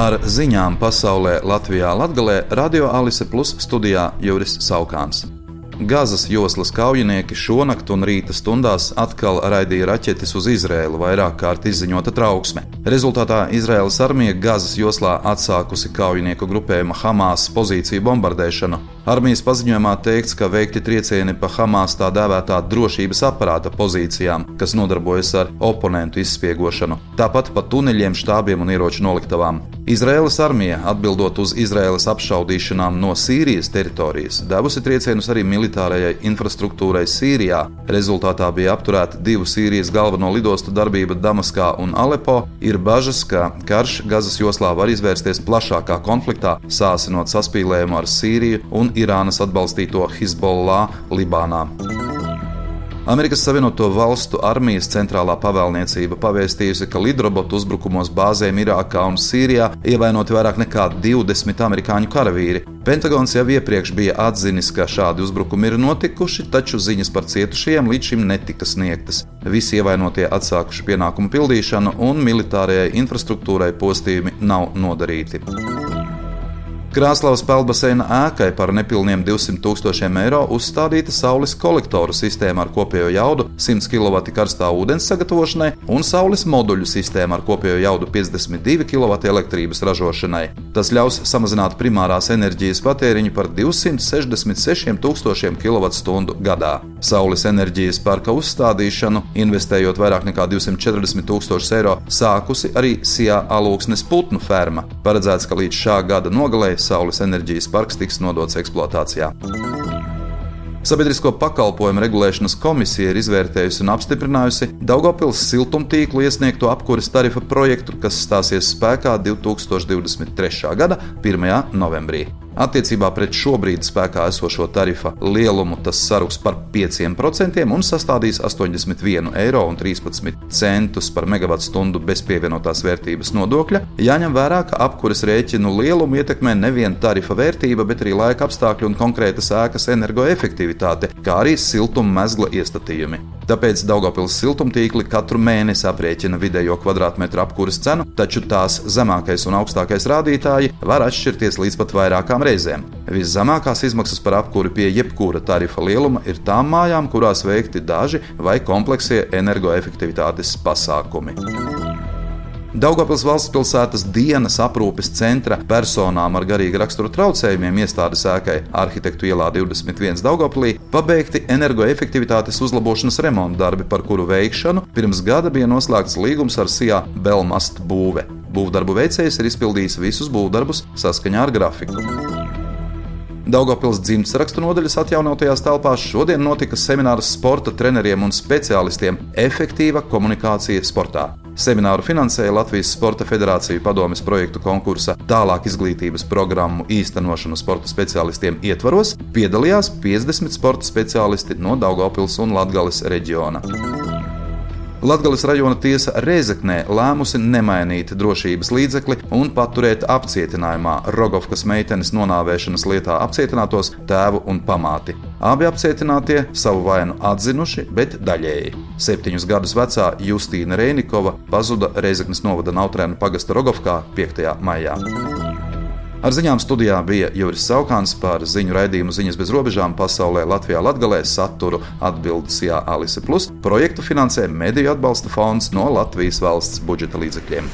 Ar ziņām pasaulē Latvijā Latgalē Radio Alise Plus studijā Juris Saukāns. Gazas joslas kaujinieki šonakt un rīta stundās atkal raidīja raķetes uz Izrēlu, vairāk kārt izziņota trauksme. Rezultātā Izraēlas armija Gazas joslā atsākusi kaujinieku grupējuma Hamas pozīciju bombardēšanu. Armijas paziņojumā teikts, ka veikti triecieni pa Hamas tā dēvētā drošības aparāta pozīcijām, kas nodarbojas ar oponentu izspiegošanu, tāpat pa tuneļiem, štābiem un ieroču noliktavām. Izraēlas armija, atbildot uz Izraēlas apšaudīšanām no Sīrijas teritorijas, devusi triecienus arī militārajai infrastruktūrai Sīrijā. Rezultātā bija apturēta divu Sīrijas galveno lidostu darbība Damaskā un Alepo. Ir bažas, ka karš Gazas joslā var izvērsties plašākā konfliktā, sāsinot saspīlējumu ar Sīriju un Irānas atbalstīto Hizbollah Libānā. Amerikas Savienoto Valstu armijas centrālā pavēlniecība pavēstījusi, ka lidrobotu uzbrukumos bāzēm Irākā un Sīrijā ievainoti vairāk nekā 20 amerikāņu karavīri. Pentagons jau iepriekš bija atzinis, ka šādi uzbrukumi ir notikuši, taču ziņas par cietušajiem līdz šim netika sniegtas. Visi ievainotie atsākuši pienākumu pildīšanu, un militārajai infrastruktūrai postījumi nav nodarīti. Krāslavas peldbaseina ēkai par nepilniem 200 tūkstošiem eiro uzstādīta saules kolektoru sistēma ar kopējo jaudu 100 kW karstā ūdens sagatavošanai un saules moduļu sistēma ar kopējo jaudu 52 kW elektrības ražošanai. Tas ļaus samazināt primārās enerģijas patēriņu par 266 tūkstošiem kWh gadā. Saules enerģijas parka uzstādīšanu, investējot vairāk nekā 240 tūkstošus eiro, sākusi arī Sijā alūksnes putnu ferma. Paredzēts, ka līdz šā gada nogalē saules enerģijas parks tiks nodots eksploatācijā. Sabiedrisko pakalpojumu regulēšanas komisija ir izvērtējusi un apstiprinājusi Daugopils siltumtīklu iesniegto apkuras tarifa projektu, kas stāsies spēkā 2023. gada 1. novembrī. Attiecībā pret šobrīd spēkā esošo tarifa lielumu tas saruks par 5% un sastādīs 81,13 eiro par megawattstundu bez pievienotās vērtības nodokļa. Jāņem vērā, ka apkuras rēķinu lielumu ietekmē nevien tarifa vērtība, bet arī laika apstākļi un konkrētas ēkas energoefektivitāte, kā arī siltuma mezgla iestatījumi. Tāpēc Daugopils siltumtīkli katru mēnesi aprēķina vidējo kvadrātmetru apkuras cenu, taču tās zemākais un augstākais rādītāji var atšķirties līdz pat vairākām reizēm. Viszemākās izmaksas par apkuri pie jebkura tarifa lieluma ir tām mājām, kurās veikti daži vai kompleksie energoefektivitātes pasākumi. Daugopils valsts pilsētas dienas aprūpes centra personām ar garīga rakstura traucējumiem iestādes ēkai Arhitektu ielā 21 Daugopilī pabeigti energoefektivitātes uzlabošanas remonta darbi, par kuru veikšanu pirms gada bija noslēgts līgums ar Sijā Belmast būve. Būvdarbu veicējs ir izpildījis visus būvdarbus saskaņā ar grafiku. Daugopils dzimtas rakstu nodaļas atjaunotajās telpās šodien notika seminārs sporta treneriem un speciālistiem - efektīva komunikācija sportā. Semināru finansēja Latvijas Sporta Federācija padomes projektu konkursa tālāk izglītības programmu īstenošanu sporta speciālistiem ietvaros, piedalījās 50 sporta speciālisti no Daugopils un Latgales reģiona. Latvijas rajona tiesa Rezeknē lēmusi nemainīt drošības līdzekli un paturēt apcietinājumā Rogovkas meitenes nonāvēšanas lietā apcietinātos tēvu un pamāti. Abi apcietinātie savu vainu atzinuši, bet daļēji. Septiņus gadus vecā Justīna Reinikova pazuda Rezeknes novada Nautrēnu pagasta Rogovkā 5. maijā. Ar ziņām studijā bija Juris Saukāns par ziņu raidījumu ziņas bez robežām pasaulē Latvijā Latgalē saturu atbildes Jā Alise Plus. Projektu finansē Mediju atbalsta fonds no Latvijas valsts budžeta līdzekļiem.